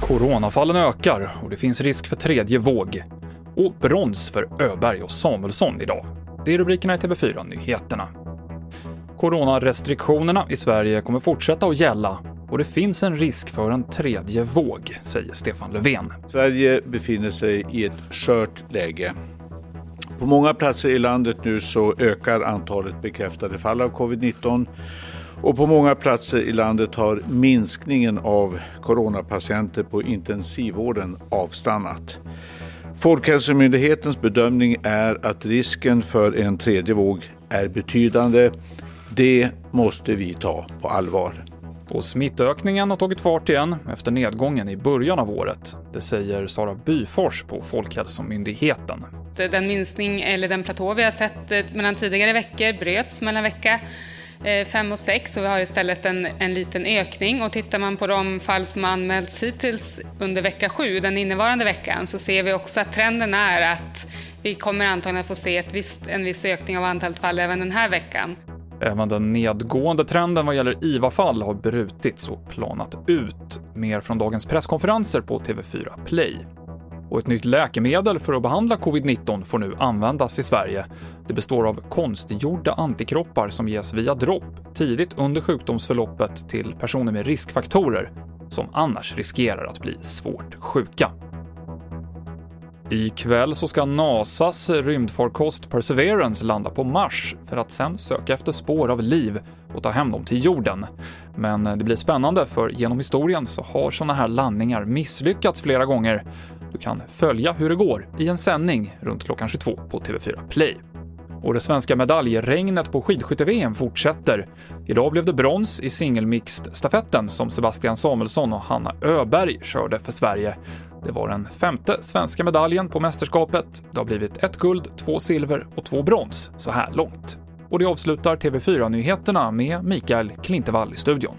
Coronafallen ökar och det finns risk för tredje våg. Och brons för Öberg och Samuelsson idag. Det är rubrikerna i TV4-nyheterna. Coronarestriktionerna i Sverige kommer fortsätta att gälla och det finns en risk för en tredje våg, säger Stefan Löfven. Sverige befinner sig i ett skört läge. På många platser i landet nu så ökar antalet bekräftade fall av covid-19 och på många platser i landet har minskningen av coronapatienter på intensivvården avstannat. Folkhälsomyndighetens bedömning är att risken för en tredje våg är betydande. Det måste vi ta på allvar. Och smittökningen har tagit fart igen efter nedgången i början av året. Det säger Sara Byfors på Folkhälsomyndigheten. Den minskning eller den platå vi har sett eh, mellan tidigare veckor bröts mellan vecka Eh, 5 och 6 och vi har istället en, en liten ökning. Och tittar man på de fall som anmälts hittills under vecka 7, den innevarande veckan, så ser vi också att trenden är att vi kommer antagligen att få se ett visst, en viss ökning av antalet fall även den här veckan. Eh, även den nedgående trenden vad gäller IVA-fall har brutits och planat ut. Mer från dagens presskonferenser på TV4 Play. Och ett nytt läkemedel för att behandla covid-19 får nu användas i Sverige. Det består av konstgjorda antikroppar som ges via dropp tidigt under sjukdomsförloppet till personer med riskfaktorer som annars riskerar att bli svårt sjuka. Ikväll så ska NASAs rymdfarkost Perseverance landa på Mars för att sen söka efter spår av liv och ta hem dem till jorden. Men det blir spännande för genom historien så har sådana här landningar misslyckats flera gånger. Du kan följa hur det går i en sändning runt klockan 22 på TV4 Play. Och det svenska medaljregnet på skidskytte-VM fortsätter. Idag blev det brons i singelmixed-stafetten som Sebastian Samuelsson och Hanna Öberg körde för Sverige. Det var den femte svenska medaljen på mästerskapet. Det har blivit ett guld, två silver och två brons så här långt. Och det avslutar TV4-nyheterna med Mikael Klintevall i studion.